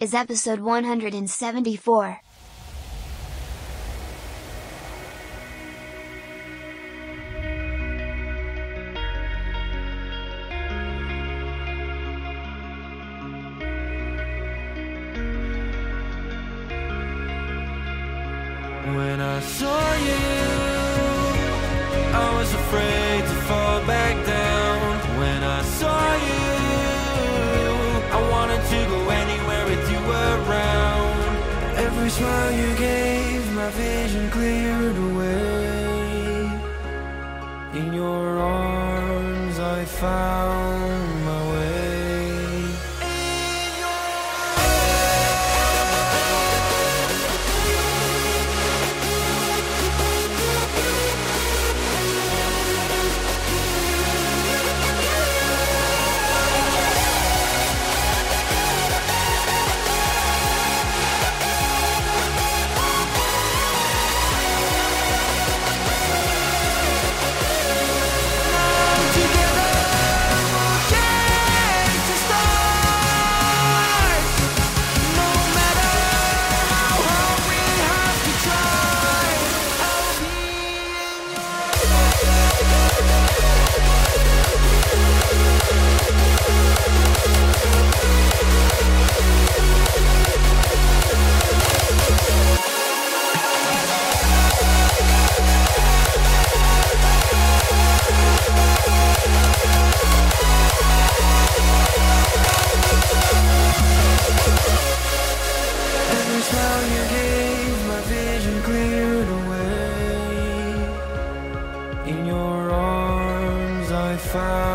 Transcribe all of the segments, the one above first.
is episode 174. Found my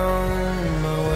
found my way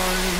comes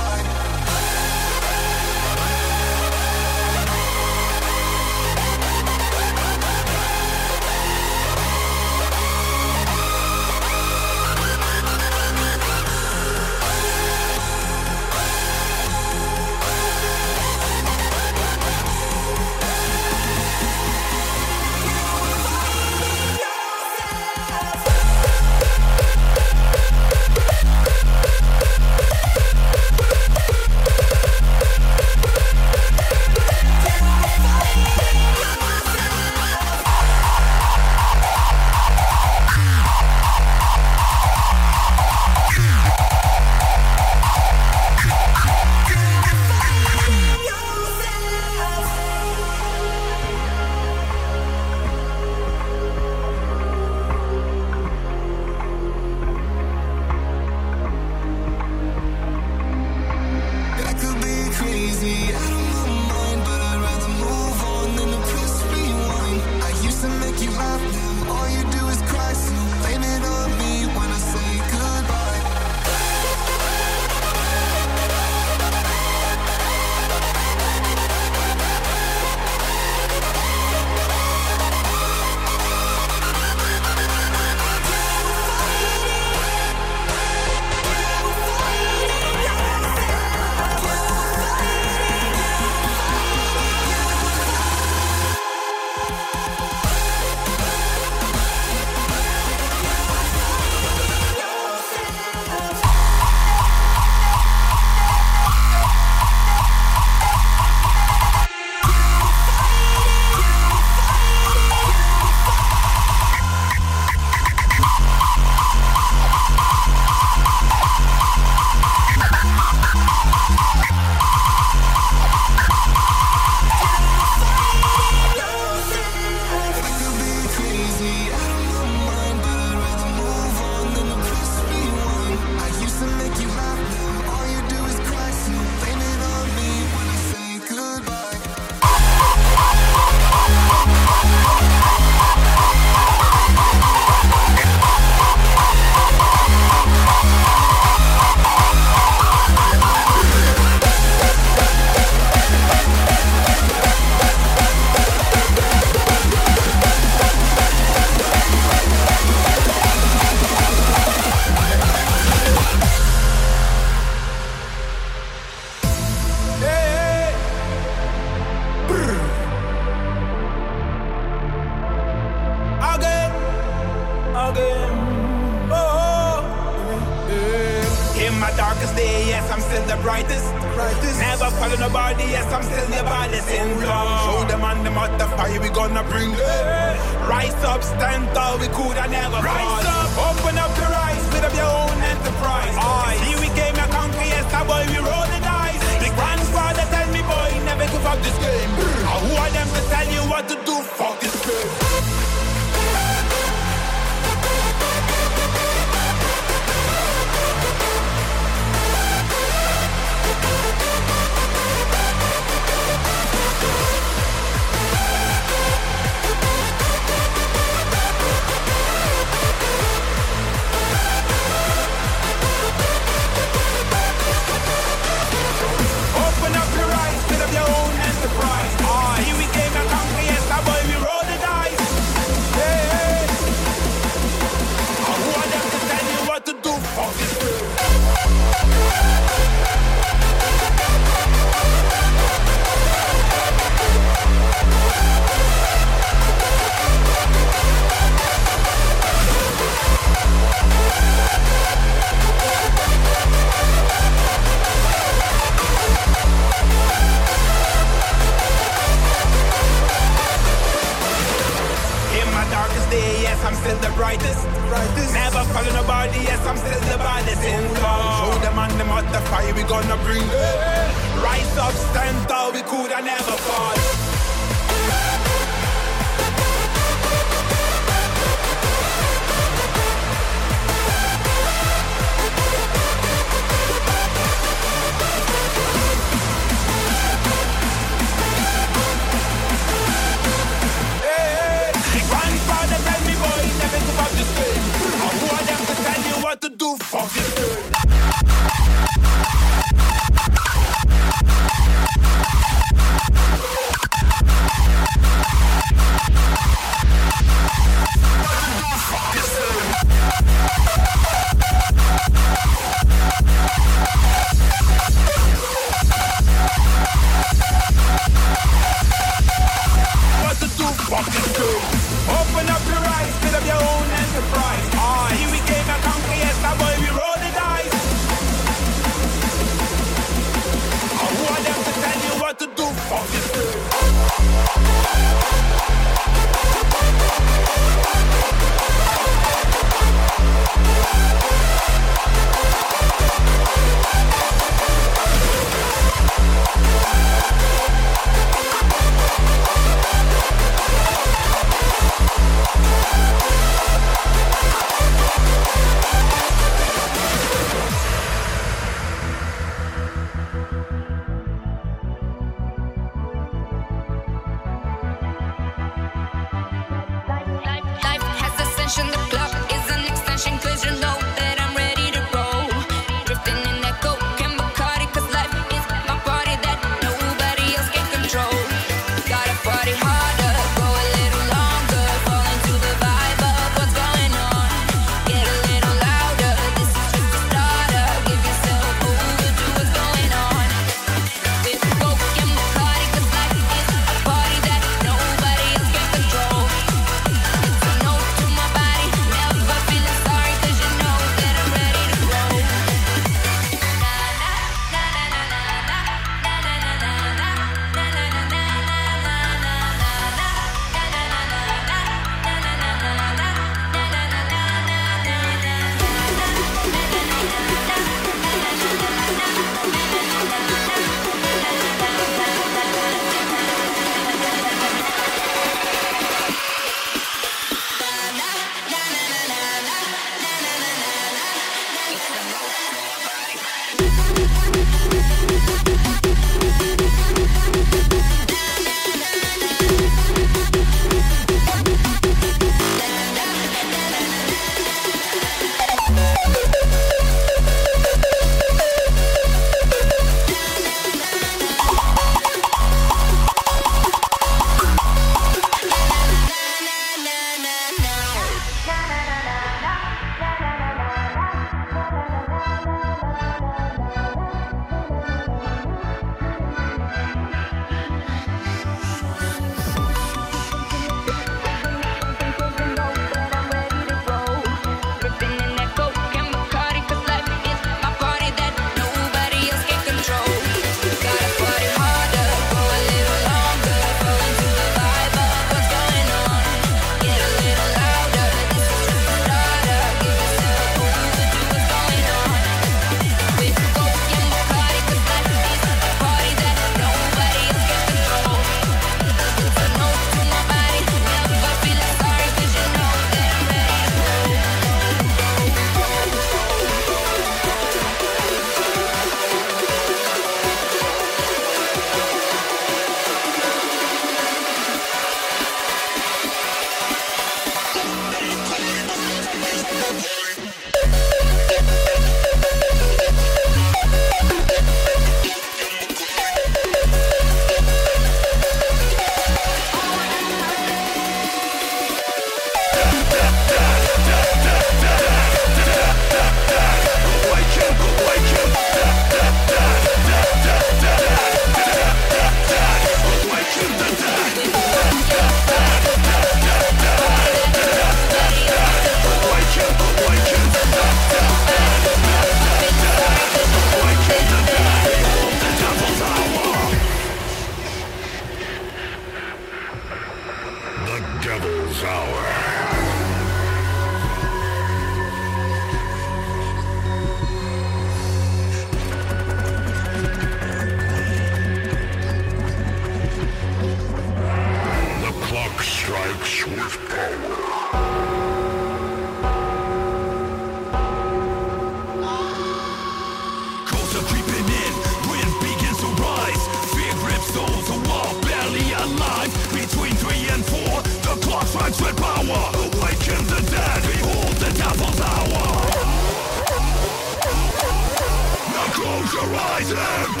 Rise and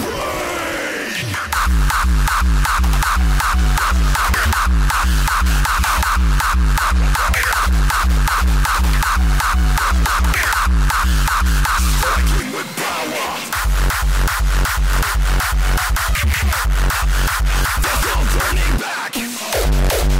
with power. There's no turning back.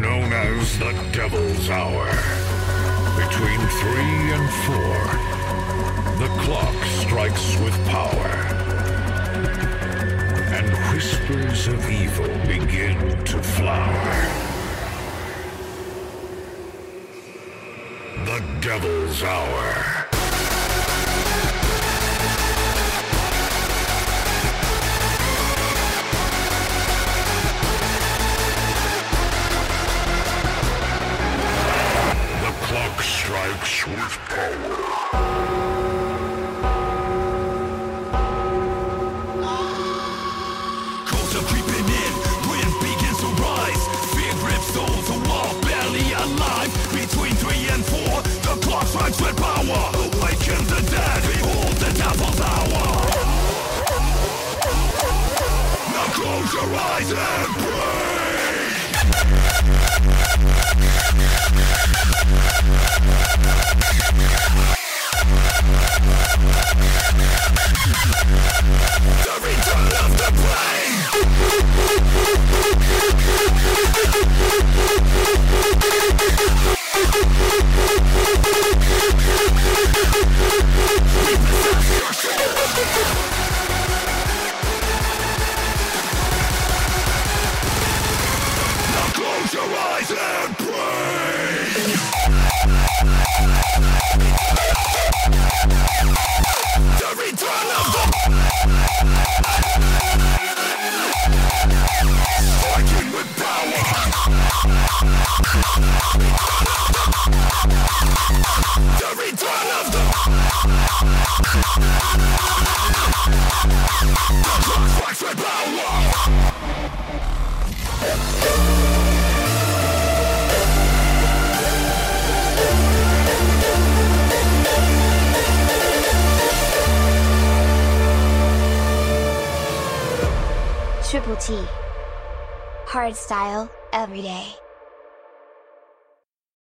known as the Devil's Hour. Between three and four, the clock strikes with power, and whispers of evil begin to flower. The Devil's Hour.